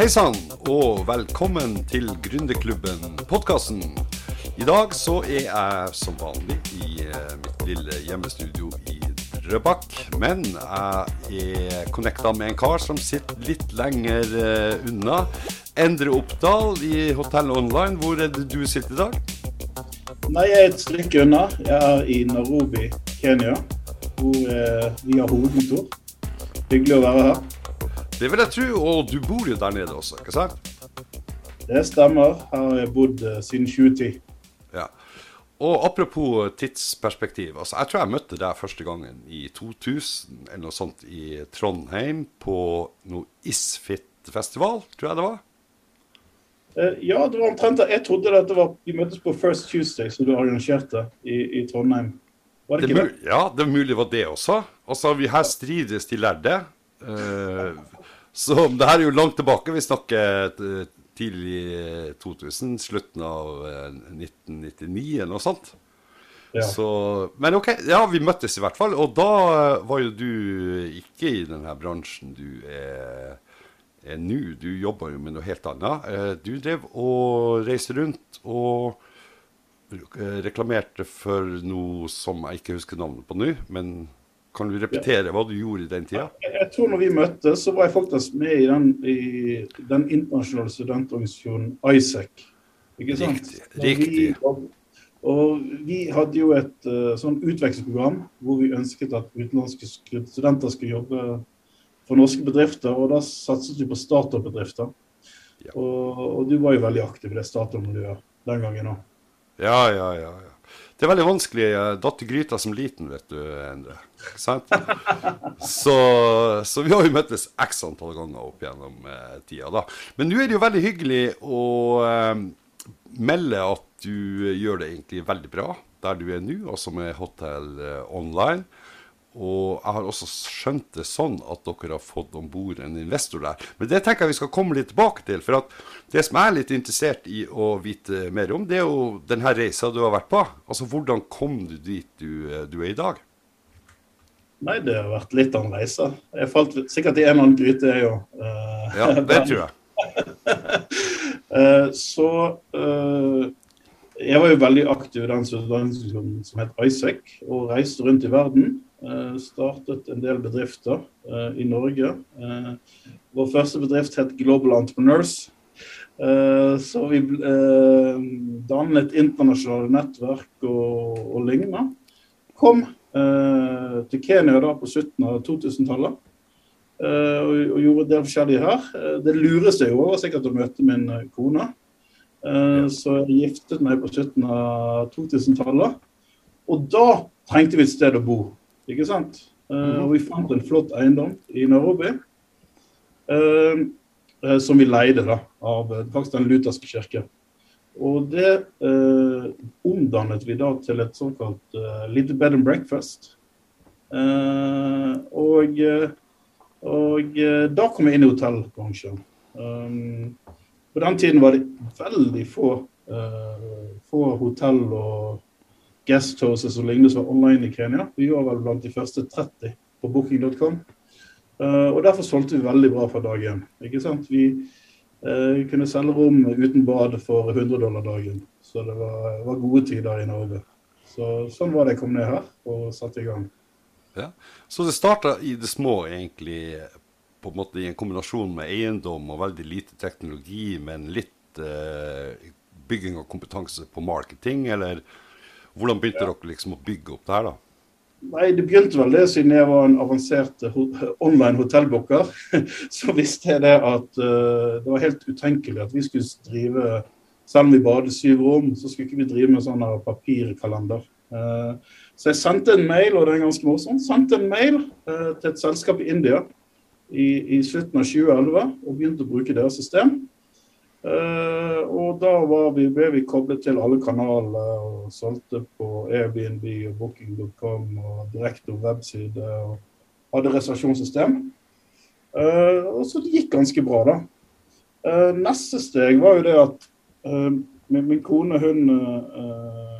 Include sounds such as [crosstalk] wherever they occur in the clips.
Hei sann, og velkommen til Gründerklubben, podkasten. I dag så er jeg som vanlig i eh, mitt lille hjemmestudio i Drøbak. Men jeg er connecta med en kar som sitter litt lenger eh, unna. Endre Oppdal i Hotell Online. Hvor er det du sitter i dag? Nei, Jeg er et stykke unna. Jeg er i Nairobi, Kenya, hvor eh, vi har hovedkontor. Hyggelig å være her. Det vil jeg tro, og du bor jo der nede også, ikke sant? Det stemmer. Her har jeg bodd eh, siden 2010. Ja. Og apropos tidsperspektiv. altså Jeg tror jeg møtte deg første gangen i 2000 eller noe sånt i Trondheim på noe Isfit-festival, tror jeg det var. Eh, Ja, det var omtrent. Jeg trodde at det var, vi møttes på First Tuesday, som du arrangerte i, i Trondheim. Var det Det ikke det? ja, det er mulig det var det også. Altså, vi her strides de lærde. Eh, så det her er jo langt tilbake. Vi snakker eh, tidlig 2000, slutten av eh, 1999 eller noe sånt. Ja. Så, men OK, ja, vi møttes i hvert fall. Og da eh, var jo du ikke i denne bransjen du er, er nå. Du jobber jo med noe helt annet. Eh, Du drev og reiste rundt og eh, reklamerte for noe som jeg ikke husker navnet på nå. Men kan du repetere hva du gjorde i den tida? Jeg, jeg tror når vi møttes, så var jeg faktisk med i den, i den internasjonale studentorganisasjonen ISEC. Ikke sant? Riktig, vi- riktig. Og vi hadde jo et uh, sånn utvekslingsprogram hvor vi ønsket at utenlandske studenter skulle jobbe for norske bedrifter, og da satset vi på startup-bedrifter. Ja. Og, og du var jo veldig aktiv i det startup-miljøet den gangen òg. Ja, ja, ja. ja. Det er veldig vanskelig. Jeg datt i gryta som liten, vet du, Endre. Så, så vi har jo møttes x antall ganger opp gjennom eh, tida, da. Men nå er det jo veldig hyggelig å eh, melde at du gjør det egentlig veldig bra der du er nå, altså med Hotel eh, Online. Og jeg har også skjønt det sånn at dere har fått om bord en investor der. Men det tenker jeg vi skal komme litt tilbake til. For det som jeg er litt interessert i å vite mer om, det er jo denne reisa du har vært på. Altså hvordan kom du dit du, du er i dag? Nei, det har vært litt av en reise. Jeg falt sikkert i en eller annen gryte, jeg òg. Ja, det [laughs] tror jeg. uh, Så uh, jeg var jo veldig aktiv i den som het ISEC, og reiste rundt i verden. Eh, Startet en del bedrifter eh, i Norge. Eh, Vår første bedrift het Global Entrepreneurs. Så vi dannet et internasjonalt nettverk og, og lignende. Kom til Kenya da på slutten av 2000-tallet. eh, og, og gjorde en del forskjellig her. Det lureste jeg gjorde, var sikkert å møte min kone. Så jeg giftet meg på slutten av 2000-tallet. Og da trengte vi et sted å bo, ikke sant? Uh, Og vi fant en flott eiendom i Nairobi. uh, uh, Som vi leide da, av faktisk den lutherske kirke. Og det omdannet vi da til et såkalt Little Bed and Breakfast. Og og da kom jeg inn i hotellbransjen. Um, på den tiden var det veldig få, få hotell og guest som og lignende som var online i Kenya. Vi var vel blant de første 30 på booking.com. Eh, og derfor solgte vi veldig bra fra dag én. Ikke sant? Vi eh, kunne selge rom uten bad for 100 dollar dagen. Så det var, var gode tider i Norge. Så, sånn var det jeg kom ned her og satte i gang. Ja. Så det starta i det små, egentlig, på en måte i en kombinasjon med eiendom og veldig lite teknologi, men litt eh, bygging av kompetanse på marketing, eller hvordan begynte dere liksom å bygge opp det her, da? Nei, Det begynte vel det siden jeg var en avansert ho online hotellbooker. [laughs] Så visste jeg det at uh, det var helt utenkelig at vi skulle drive Selv om vi bare syv rom, så skulle ikke vi drive med sånn papirkalender. Uh, så jeg sendte en mail, og det er ganske morsomt, sendte en mail uh, til et selskap i India i, i slutten av 2011 og begynte å bruke deres system. Eh, og da vi, ble vi koblet til alle kanaler og solgte på Airbnb og Booking.com og direkte webside og hadde reservasjonssystem. Uh, og så det gikk ganske bra, da. Uh, neste steg var jo det at min, min kone hun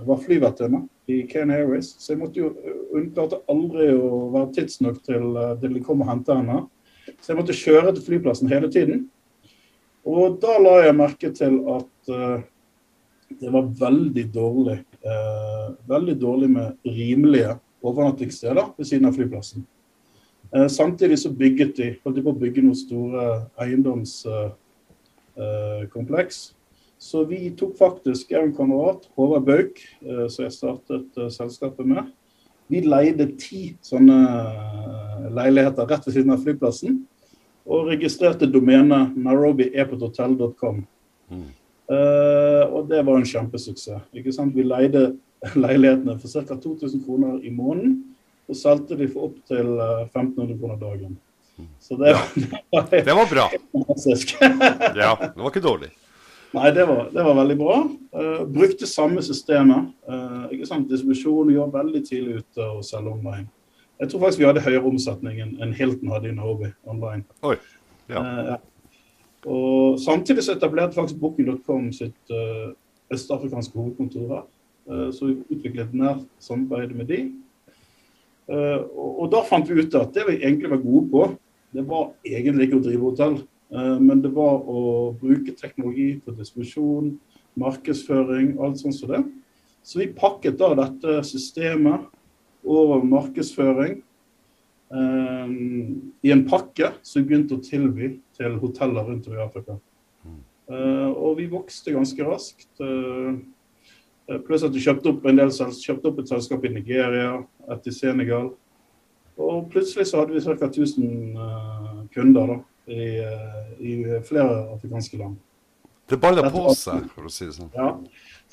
var flyvertinne i Kane Airways, så jeg måtte jo hun aldri å være tidsnok til, til de kom og hentet henne. Så jeg måtte kjøre til flyplassen hele tiden. Og da la jeg merke til at uh, det var veldig dårlig, uh, veldig dårlig med rimelige overnattingssteder ved siden av flyplassen. Uh, samtidig så bygget de, holdt de på å bygge noen store eiendomskompleks. Så vi tok faktisk, jeg og en kamerat, Håvard Bauk, som jeg startet selskapet med, vi leide ti sånne leiligheter rett ved siden av flyplassen og registrerte domenet nairobiepothotel.com. Mm. Uh, og det var en kjempesuksess. ikke sant? Vi leide [laughs] leilighetene for ca. 2000 kroner i måneden, og solgte de for opptil 1500 kroner dagen. Mm. Så det, ja. [laughs] det var bra. [laughs] ja, det var ikke dårlig. Nei, det var, det var veldig bra. Uh, brukte samme systemet. Uh, ikke sant? Distribusjon gjør veldig tidlig ute og selge online. Jeg tror faktisk vi hadde høyere omsetning enn Hilton hadde i Nairobi online. Oi, ja. Eh, og Samtidig så etablerte faktisk Booking.com sitt uh, østafrikanske hovedkontor her. Uh, så vi utviklet nært samarbeid med de. Og, og, da fant vi ut at det vi egentlig var gode på, det var egentlig ikke å drive hotell. men det var å bruke teknologi for distribusjon, markedsføring, alt sånt som det. Så vi pakket da dette systemet og markedsføring um, i en pakke som vi begynte å tilby til hoteller rundt om i Afrika. Uh, og vi vokste ganske raskt. Uh, pluss at vi kjøpte opp, en del, kjøpte opp et selskap i Nigeria, et i Senegal. Og plutselig så hadde vi ca. 1000 uh, kunder da, i, i, flere afrikanske land. Det baller på seg, for å si det sånn. Ja.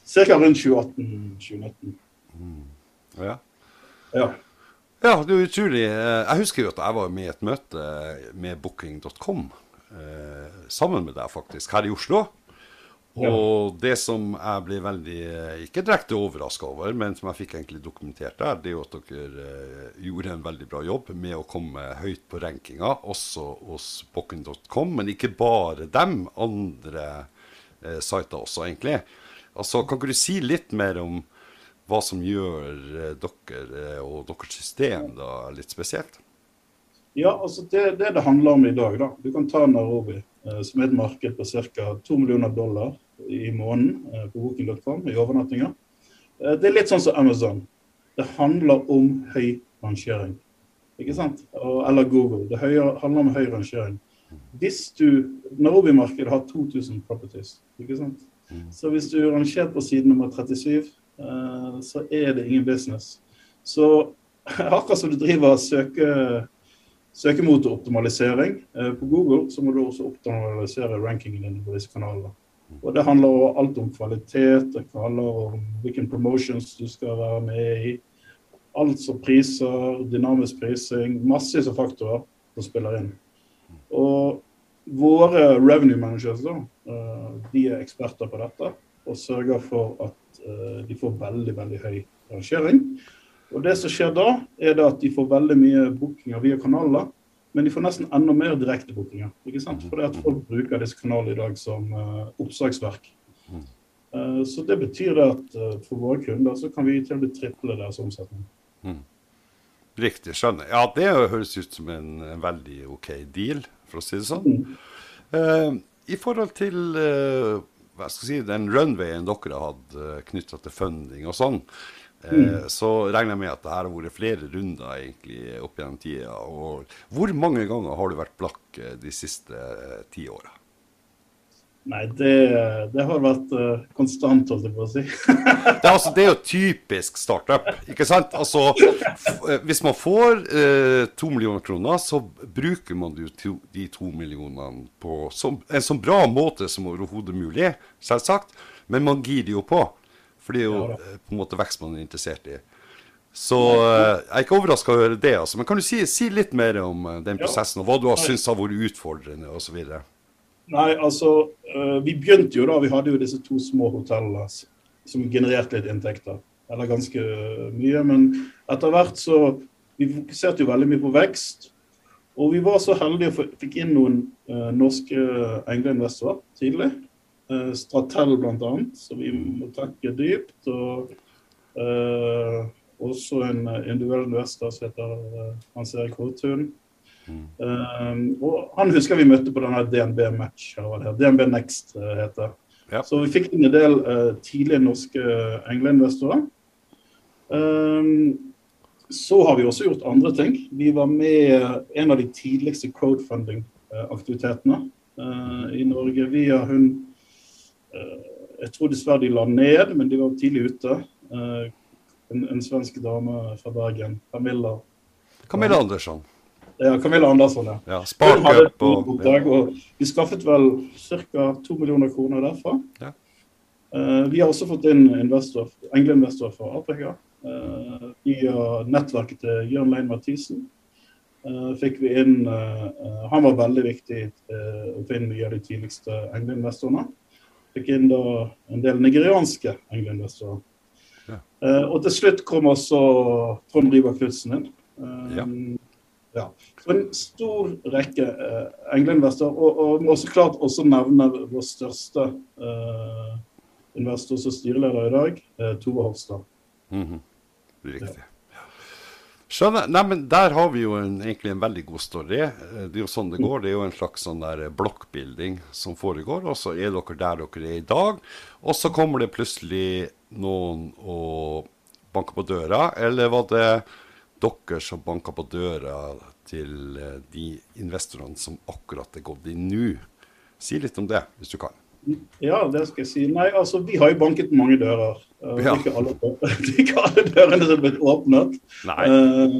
Ca. rundt 2018-2019. Mm. Ja. Ja. Ja, det er utrolig. Eh, jeg husker jo at jeg var med i et møte med booking.com. Eh, sammen med deg, faktisk, her i Oslo. Og det som jeg ble veldig, eh, ikke direkte overraska over, men som jeg fikk egentlig dokumentert der, det er jo at dere gjorde en veldig bra jobb med å komme høyt på rankinga, også hos booking.com. Men ikke bare dem, andre eh, sider også, egentlig. Altså, Kan ikke du si litt mer om hva som gjør eh, dere eh, og deres system da litt spesielt? Ja, altså det, det det handler om i dag, da. Du kan ta Nairobi, eh, som er et marked på ca. 2 millioner dollar i måneden på booking.com i overnattinger. Eh, det er litt sånn som Amazon. Det handler om høy rangering. Ikke sant? Eller Google. Det handler om høy rangering. Hvis du Nairobi-markedet har 2000 properties. ikke sant? Mm. Så hvis du rangerer på side nummer 37 Eh, så er det ingen business. Så [laughs] akkurat som du driver søke, søkemotoroptimalisering eh, på Google, så må du også optimalisere rankingen din på disse kanalene. Og Det handler alt om kvalitet, det handler om hvilken promotions du skal være med i. Alt som priser, dynamisk prising, massevis av faktorer som spiller inn. Og våre revenue managers da, eh, de er eksperter på dette og sørger for at de får veldig, veldig høy rangering. Og Det som skjer da, er det at de får veldig mye bookinger via kanaler, men de får nesten enda mer direktebookinger. ikke sant? Fordi at folk bruker disse kanalene i dag som uh, oppslagsverk. Uh, så det betyr det at uh, for våre kunder så kan vi til og med triple deres omsetning. Mm. Riktig, skjønner. Ja, det høres ut som en, en, veldig OK deal, for å si det sånn. Mm. I forhold til hva skal jeg si, den runwayen dere har hatt eh, knytta til funding og sånn, uh, mm. så regner jeg med at det her har vært flere runder egentlig opp gjennom tida. Og hvor mange ganger har du vært blakk eh, de siste ti åra? Nei, det, det, har vært uh, konstant, holdt jeg på å si. [laughs] det, er altså, det, er jo typisk startup, ikke sant? Altså, eh, hvis man får uh, to millioner kroner, så bruker man to, de to millionene på som, en så bra måte som overhodet mulig, selvsagt. Men man gir det jo på. For det er jo ja, på en måte vekst man er interessert i. Så uh, jeg er ikke overraska å høre det. altså. Men kan du si, si litt mer om den prosessen, og hva du har syntes har vært utfordrende osv.? Nei, altså eh, Vi begynte jo da, vi hadde jo disse to små hotellene som genererte litt inntekter. Eller ganske mye. Men etter hvert så Vi fokuserte jo veldig mye på vekst. Og vi var så heldige og fikk inn noen uh, norske engleinvestorer tidlig. Uh, Stratell bl.a., så vi må trekke dypt. Og uh, også en individuell investor som heter Hans Erik Hortun. Um, og han husker vi møtte på denne DNB Match, det. DNB Next uh, heter Ja. Så vi fikk inn en del uh, tidlige norske engleinvestorer. Um, så har vi også gjort andre ting. Vi var med en av de tidligste crowdfunding-aktivitetene uh, i Norge via hun Jeg tror dessverre de la ned, men de var tidlig ute. En, en svensk dame fra Bergen, Camilla. Camilla Andersson. Ja, Camilla Andersson, ja. Ja, Hun Spark hadde up et og oppdrag, og vi skaffet vel ca. to millioner kroner derfra. Ja. Uh, vi har også fått inn investor, engleinvestorer fra Afrika. Uh, via nettverket til Jørn Lein Mathisen uh, fikk vi inn eh, eh, Han var veldig viktig eh, å få inn mye av de tidligste engleinvestorene. Fikk inn da en del nigerianske engleinvestorer. Ja. Eh, og til slutt kom også Trond Riiber Knutsen inn. Eh, Ja. Ja. Så en stor rekke uh, engleinvestorer. Og, og må også klart også nevne vår største eh, investor som styreleder i dag, uh, Tove Hofstad. Mhm. Riktig. Skjønner. Nei, men Der har vi jo en, egentlig en veldig god story. Eh, Det er jo sånn det går. Det er jo en slags sånn der blokkbuilding som foregår. Og så er dere der dere er i dag. Og så kommer det plutselig noen og banker på døra. Eller var det dere som banker på døra til eh, de investorene som akkurat er gått inn nå? Si litt om det, hvis du kan. Ja, det skal jeg si. Nei, altså, vi har jo banket mange dører. Uh, Ja. ikke alle, [laughs] ikke alle dørene som er blitt åpnet. Nei. Uh,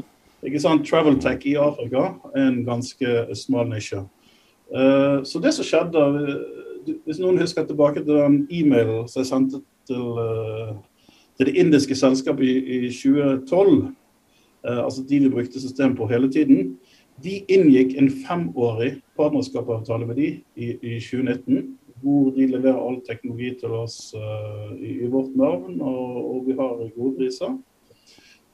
ikke sant? Travel tech i Afrika er en ganske smal nisje. Uh, så det som skjedde Hvis noen husker tilbake til den e-mailen som jeg sendte til, uh, til det indiske selskapet i, i 2012, uh, altså de vi brukte system på hele tiden, vi inngikk en femårig partnerskapsavtale med de i, i 2019 hvor de leverer all teknologi til oss uh, i, i, vårt navn, og, og, vi har gode priser.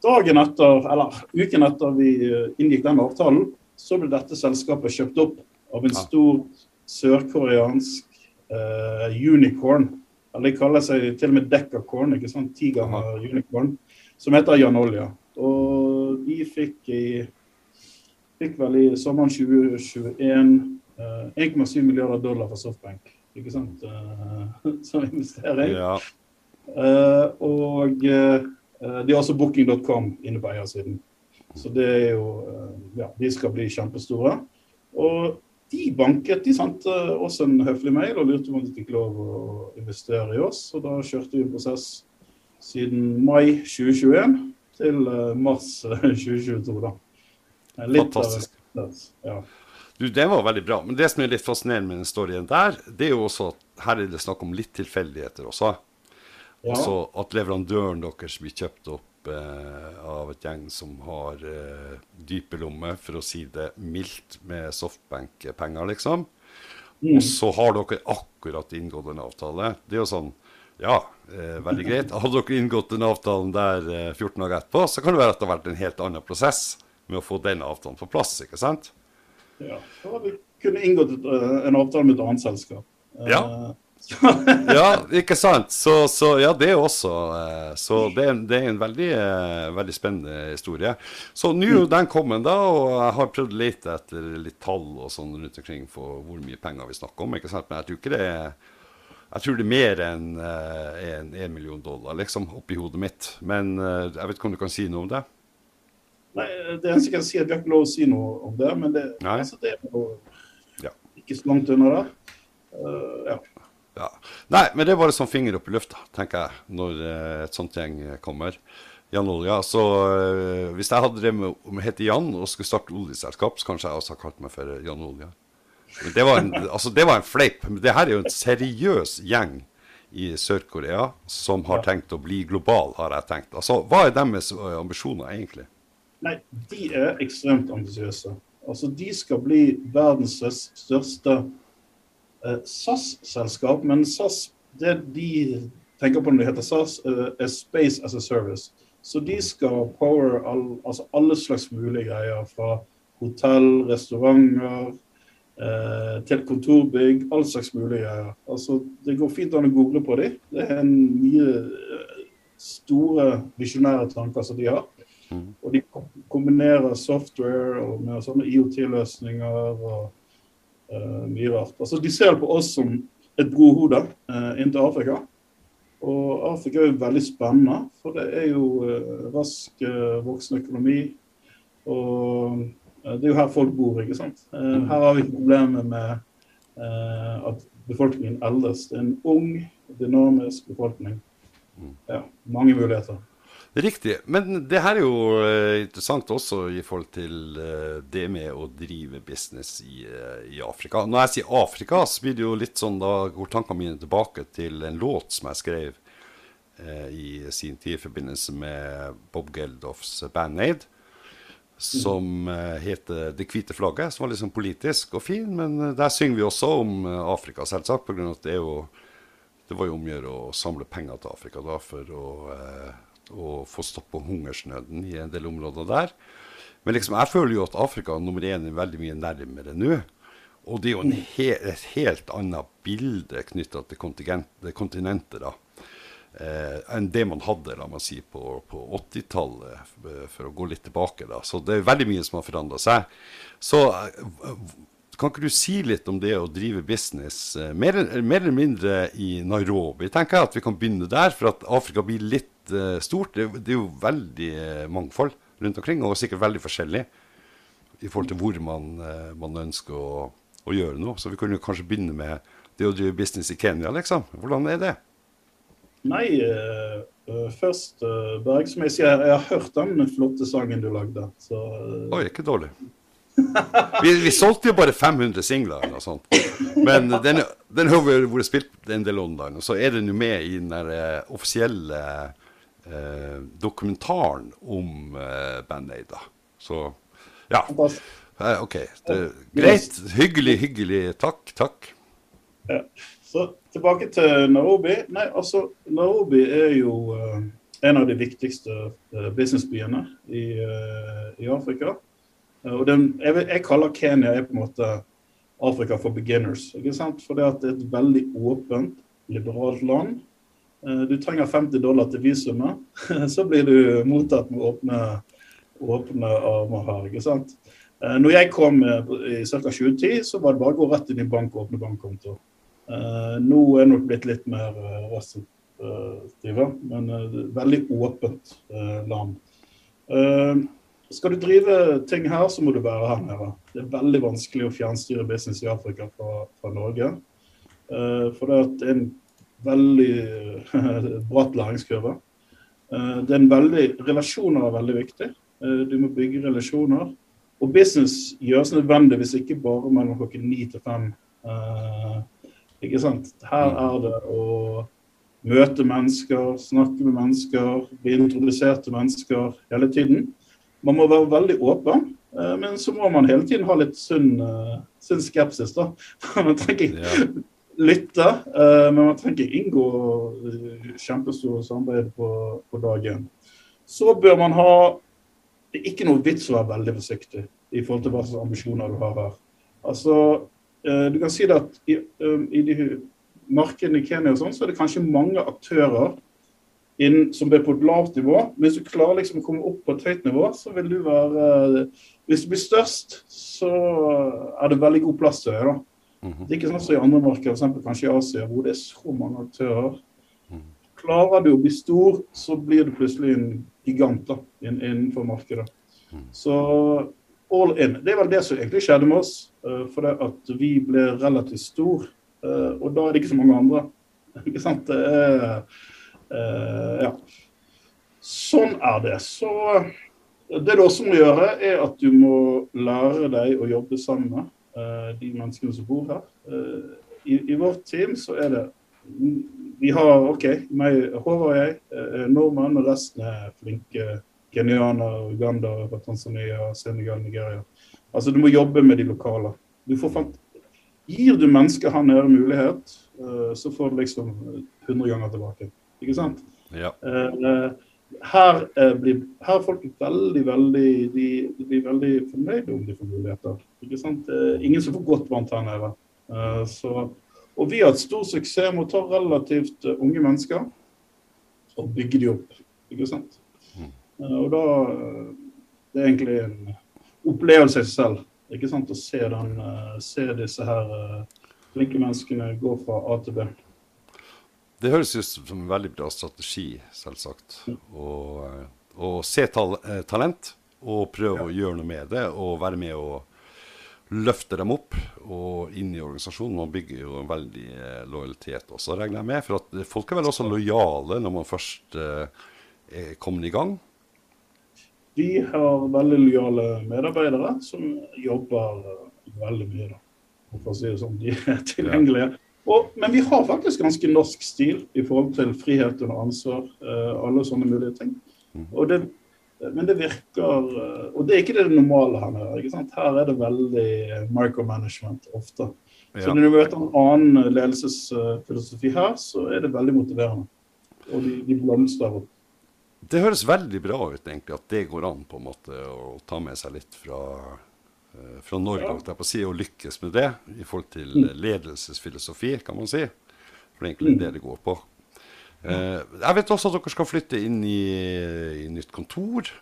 Dagen etter, eller Uken etter vi uh, inngikk den avtalen, så ble dette selskapet kjøpt opp av en stor sørkoreansk uh, unicorn. Eller de kaller seg til og med decacorn, ikke sant? ti ganger unicorn, som heter Janolja. Og de fikk i fikk vel i sommeren 2021 1,7 milliarder dollar fra Softbank ikke sant, uh, [laughs] som investering. Ja. Uh, og de har også booking.com inne på eiersiden. Så det er jo Ja, de skal bli kjempestore. Og de banket de sendte oss en høflig mail og lurte på om de fikk lov å investere i oss. Og da kjørte vi en prosess siden mai 2021 til mars 2022, da. Litt Fantastisk. Av, ja. Du, Det var veldig bra. Men det som er litt fascinerende med den storyen der, det er jo også at her er det snakk om litt tilfeldigheter også. Ja. Altså at leverandøren deres blir kjøpt opp eh, av et gjeng som har eh, dype lommer, for å si det mildt, med softbank-penger, liksom. Mm. Og så har dere akkurat inngått en avtale. Det er jo sånn Ja, eh, veldig greit. Hadde dere inngått den avtalen der 14 dager etterpå, så kan det være at det har vært en helt annen prosess med å få den avtalen på plass, ikke sant? Ja, da hadde vi kunne inngått en avtale med et annet selskap. Ja. [laughs] ja, ikke sant. Så, så, ja, det er også Så det, det er en veldig, veldig spennende historie. Så nå er jo den kommet, da, og jeg har prøvd å lete etter litt tall og sånn rundt omkring for hvor mye penger vi snakker om. ikke sant? Men jeg tror ikke det er jeg tror det er mer enn en, en million dollar liksom, oppi hodet mitt. Men jeg vet ikke om du kan si noe om det? Nei, Det eneste jeg kan si, er at vi har ikke lov å si noe om det. Men det, altså, det er jo ja. ikke så langt unna det. Uh, ja. ja. Nei, men det er bare sånn finger opp i lufta, tenker jeg, når uh, et sånt gjeng kommer. Jan Olja. Så uh, hvis jeg hadde drevet med å hete Jan og skulle starte oljeselskap, så kanskje jeg også har kalt meg for Jan Olja. Men det var en, altså, det var en fleip. Men det her er jo en seriøs gjeng i Sør-Korea som har tenkt å bli global, har jeg tenkt. Altså, Hva er deres ambisjoner egentlig? Nei, de er ekstremt ambisiøse. Altså, de skal bli verdens største eh, SAS-selskap. Men SAS, det de tenker på når det heter SAS, eh, er Space as a Service. Så de skal power all, altså alle slags mulige greier. Fra hotell, restauranter, eh, til kontorbygg. All slags mulige greier. Altså, det går fint an å google på dem. Det er en mye store visjonære tanker som de har. Og de kombinerer software og med sånne IOT-løsninger og uh, mye rart. Altså, de ser på oss som et brohode uh, inn til Afrika. Og Afrika er jo veldig spennende, for det er jo uh, rask uh, voksende økonomi. Og det er jo her folk bor, ikke sant. Uh, her har vi ikke problemer med at befolkningen eldes. Det er en ung, dynamisk befolkning. Ja, mange muligheter. Riktig. Men det her er jo interessant også i forhold til det med å drive business i, i, Afrika. Når jeg sier Afrika, så blir det jo litt sånn da går tankene mine tilbake til en låt som jeg skrev i sin tid i forbindelse med Bob Geldofs Band Aid. Som heter 'Det hvite flagget', som var litt sånn politisk og fin. Men der synger vi også om Afrika, selvsagt. Av at det, jo, det var jo om å gjøre å samle penger til Afrika da for å å få stopp på hungersnøden i en del områder der. Men liksom, jeg føler jo at Afrika nummer én er veldig mye nærmere nå. Og det er jo he et helt annet bilde knytta til kontinentet da, eh, enn det man hadde la meg si, på, på 80-tallet, for å gå litt tilbake. da. Så det er veldig mye som har forandra seg. Så eh, kan ikke du si litt om det å drive business, eh, mer, mer, eller mindre i Nairobi? tenker jeg at vi kan begynne der, for at Afrika blir litt uh, stort. Det, det, er jo veldig mangfold rundt omkring, og sikkert veldig forskjellig i forhold til hvor man, uh, man ønsker å, å, gjøre noe. Så vi kunne kanskje begynne med det å drive business i Kenya, liksom. Hvordan er det? Nei, først Berg, som jeg sier, jeg har hørt den flotte sangen du lagde. Så, Oi, ikke dårlig. vi, vi, solgte jo bare 500 singler eller noe sånt. Men den, den har vært spilt en del online. Og så er den jo med i den der offisielle eh, dokumentaren om eh, Band Aid. da. Så ja. OK. Det, greit. Hyggelig, hyggelig. Takk. Takk. Ja. Så tilbake til Nairobi. Nei, altså, Nairobi er jo uh, en av de viktigste uh, businessbyene i, uh, i Afrika. og den, jeg, jeg, kaller Kenya er på en måte Afrika for beginners. ikke sant? For det, er et veldig åpent, liberalt land du trenger 50 dollar til visumet, [laughs] så blir du mottatt med åpne, åpne armer her. ikke sant? Når jeg kom i ca. 2010, så var det bare å gå rett inn i bank og åpne bankkonto. Nå er det nok blitt litt mer restriktive, men veldig åpent land. Skal du drive ting her, så må du være her nede. Det er veldig vanskelig å fjernstyre business i Afrika fra, fra Norge. For det er en veldig [laughs] bratt læringskurve. Eh, det er en veldig, Relasjoner er veldig viktig. Eh, du må bygge relasjoner. Og business gjøres nødvendigvis ikke bare mellom klokken ni til fem. Eh, ikke sant? Her er det å møte mennesker, snakke med mennesker, bli introdusert til mennesker hele tiden. Man må være veldig åpen, men så må man hele tiden ha litt sunn, sunn skepsis. da. [laughs] Man trenger ja lytte, uh, men man trenger ikke inngå kjempestore samarbeid på, på dagen. Så bør man ha Det er ikke noe vits å være veldig forsiktig i forhold til hva slags ambisjoner du har her. Altså, du kan si det at i, i de markedene i Kenya og sånn, så er det kanskje mange aktører inn, som er på et lavt nivå. Men hvis du klarer liksom å komme opp på et høyt nivå, så vil du være Hvis du blir størst, så er det veldig god plass til deg. da. Mhm. Det er ikke sånn som i andre markeder, f.eks. kanskje i Asia, hvor det er så mange aktører. Mhm. Klarer du å bli stor, så blir du plutselig en gigant da, innenfor markedet. Mhm. Så all in. Det er vel det som egentlig skjedde med oss. Uh, for det at vi ble relativt stor, uh, og da er det ikke så mange andre. [laughs] ikke sant? Uh, ja. Sånn er det. Så det du også må gjøre, er at du må lære deg å jobbe sammen. Eh, de menneskene som bor her. Eh, I, I, vårt team så er det Vi har OK, meg, Håvard og jeg, er nordmenn, og resten er flinke kenyaner, Uganda, Tanzania, Senegal, Nigeria. Altså Du må jobbe med de lokale. Du får fant Gir du mennesker her nede mulighet, eh, så får du liksom 100 ganger tilbake. Ikke sant? Ja. Her, blir, her er folk veldig, veldig de, de blir veldig fornøyde om de får muligheter. Ikke sant? Ingen som får godt vann her nede. Eh, så, og vi har hatt stor suksess med å ta relativt eh, unge mennesker og bygge de opp. Ikke sant? Eh, og da det er egentlig en opplevelse i seg selv. Ikke sant? Å se, den, uh, se disse her uh, flinke menneskene gå fra A til B. Det høres ut som en veldig bra strategi, selvsagt. Å se tal talent og prøve ja. å gjøre noe med det, og være med å løfte dem opp og inn i organisasjonen. Man bygger jo en veldig lojalitet også, regner jeg med. For at folk er vel også lojale når man først er kommet i gang? Vi har veldig lojale medarbeidere som jobber eh, veldig mye. da. For å si det sånn, de er tilgjengelige. Og, men vi har faktisk ganske norsk stil i forhold til frihet under ansvar. Uh, alle sånne mulige ting. Mm. Og det, men det virker uh, Og det er ikke det normale her. ikke sant? Her er det veldig micromanagement ofte. Så når du møter en annen ledelsesfilosofi her, så er det veldig motiverende. Og de, de blomstrer opp. Det høres veldig bra ut, egentlig, at det går an på en måte å ta med seg litt fra, uh, fra Norge ja. på å si, og lykkes med det i forhold til mm. ledelsesfilosofi, kan man si. For det er egentlig mm. det det går på. Uh, jeg vet også at dere skal flytte inn i, i nytt kontor.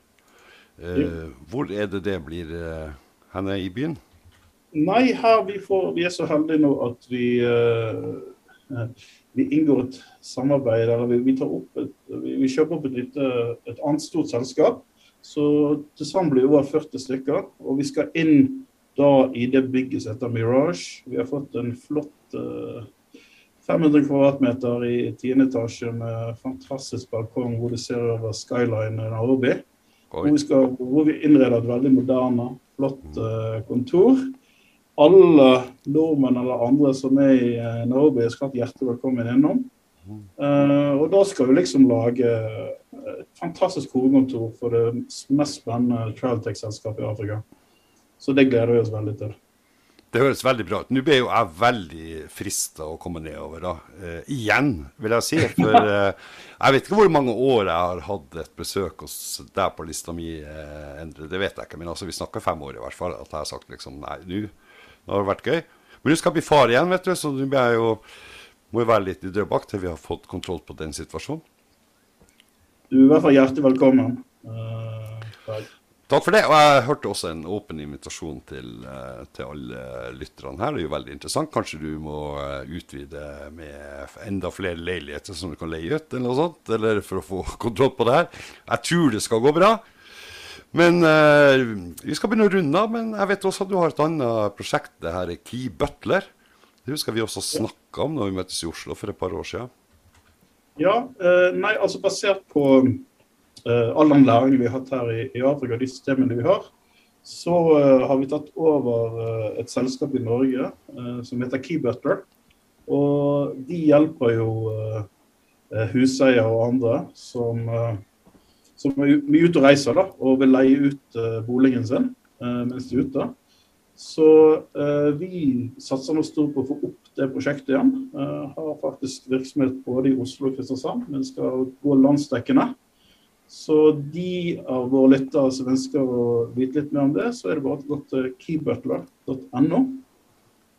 Uh, hvor er det det blir henne i byen? Nei, her vi, får, vi er så heldige nå at vi vi inngår et samarbeid eller vi, vi, et, vi, vi kjøper opp et, et, annet stort selskap. Så til sammen blir det over 40 stykker. Og vi skal inn da i det bygget som heter Mirage. Vi har fått en flott uh, 500 kvadratmeter i tiende etasje med fantastisk balkong hvor du ser over skyline Nairobi. Hvor vi, skal, hvor vi innreder et veldig moderne, flott uh, kontor alle nordmenn eller andre som er i uh, Nairobi, skal ha hjertelig velkommen innom. Uh, og da skal vi liksom lage et fantastisk hovedkontor for det mest spennende Trailtech-selskapet i Afrika. Så det gleder vi oss veldig til. Det høres veldig bra ut. Nå ble jo jeg veldig frista å komme nedover, da. Uh, igjen, vil jeg si. For uh, [laughs] jeg vet ikke hvor mange år jeg har hatt et besøk hos deg på lista mi, uh, Endre. Det vet jeg ikke, men altså, vi snakker fem år i hvert fall. At jeg har sagt liksom nei, nå det har vært gøy. Men du skal bli far igjen, vet du, så du jo, må jo være litt i Drøbak til vi har fått kontroll på den situasjonen. Du er i hvert fall hjertelig velkommen. Uh, takk for det. Og jeg hørte også en åpen invitasjon til, uh, til alle lytterne her. Det er jo veldig interessant. Kanskje du må uh, utvide med enda flere leiligheter som du kan leie ut, eller noe sånt, eller for å få [laughs] kontroll på det her. Jeg tror det skal gå bra. Men uh, vi skal begynne å runde av. Men jeg vet også at du har et annet prosjekt. Det her er Key Butler. Det husker vi også snakka om når vi møttes i Oslo for et par år siden. Ja, uh, nei, altså basert på uh, all den læringen vi har hatt her i, i Afrika, de systemene vi har, så har vi tatt over et selskap i Norge som heter Key Butler. Og de hjelper jo huseiere og andre som som er ute og reiser da, og vil leie ut uh, boligen sin uh, mens de er ute. Så uh, vi satser nå stort på å få opp det prosjektet igjen. har faktisk virksomhet både i Oslo og Kristiansand, men skal gå landsdekkende. Så de av våre lyttere som ønsker å vite litt mer om det, så er det bare å gå til keybutler.no.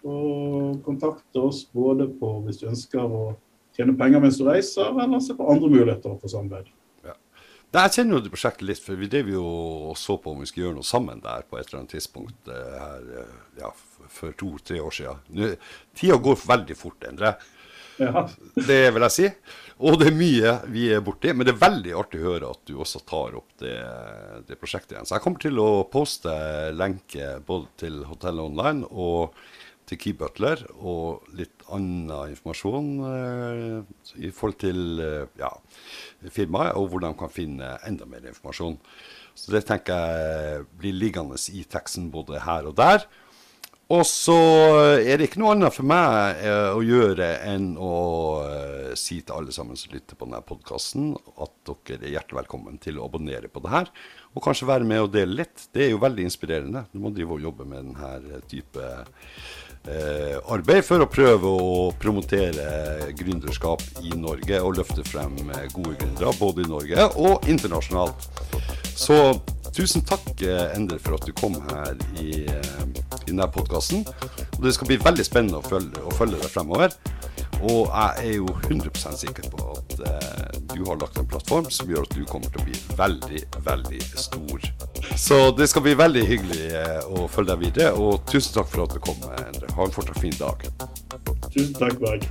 Og kontakte oss både på hvis du ønsker å tjene penger mens du reiser, eller se på andre muligheter for samarbeid. Nei, Jeg kjenner jo det prosjektet litt, for vi drev jo og så på om vi skulle gjøre noe sammen der på et eller annet tidspunkt eh, her, eh, ja, for to-tre år siden. Nå, tida går veldig fort, Endre. Ja. Det vil jeg si. Og det er mye vi er borti. Men det er veldig artig å høre at du også tar opp det, det prosjektet igjen. Så jeg kommer til å poste lenke både til Hotellet Online og til Key Butler og litt annen informasjon eh, i forhold til eh, ja, firmaet, og hvordan de kan finne enda mer informasjon. Så det tenker jeg blir liggende i teksten både her og der. Og så er det ikke noe annet for meg eh, å gjøre enn å eh, si til alle sammen som lytter på denne podkasten, at dere er hjertelig velkommen til å abonnere på det her. Og kanskje være med og dele litt. Det er jo veldig inspirerende. Du må drive og jobbe med denne type eh, arbeid for å prøve å promotere gründerskap i Norge og løfte frem eh, gode gründere både i Norge og internasjonalt. Så tusen takk, eh, Ender, for at du kom her i, eh, i denne podkasten. Det skal bli veldig spennende å følge, å følge deg fremover. Og jeg er jo 100% sikker på at eh, du har lagt en plattform som gjør at du kommer til å bli veldig, veldig stor Så det skal bli veldig hyggelig eh, å følge deg videre. Og tusen takk for at du kom, Endre. Ha en fortsatt fin dag. Tusen takk, Berg.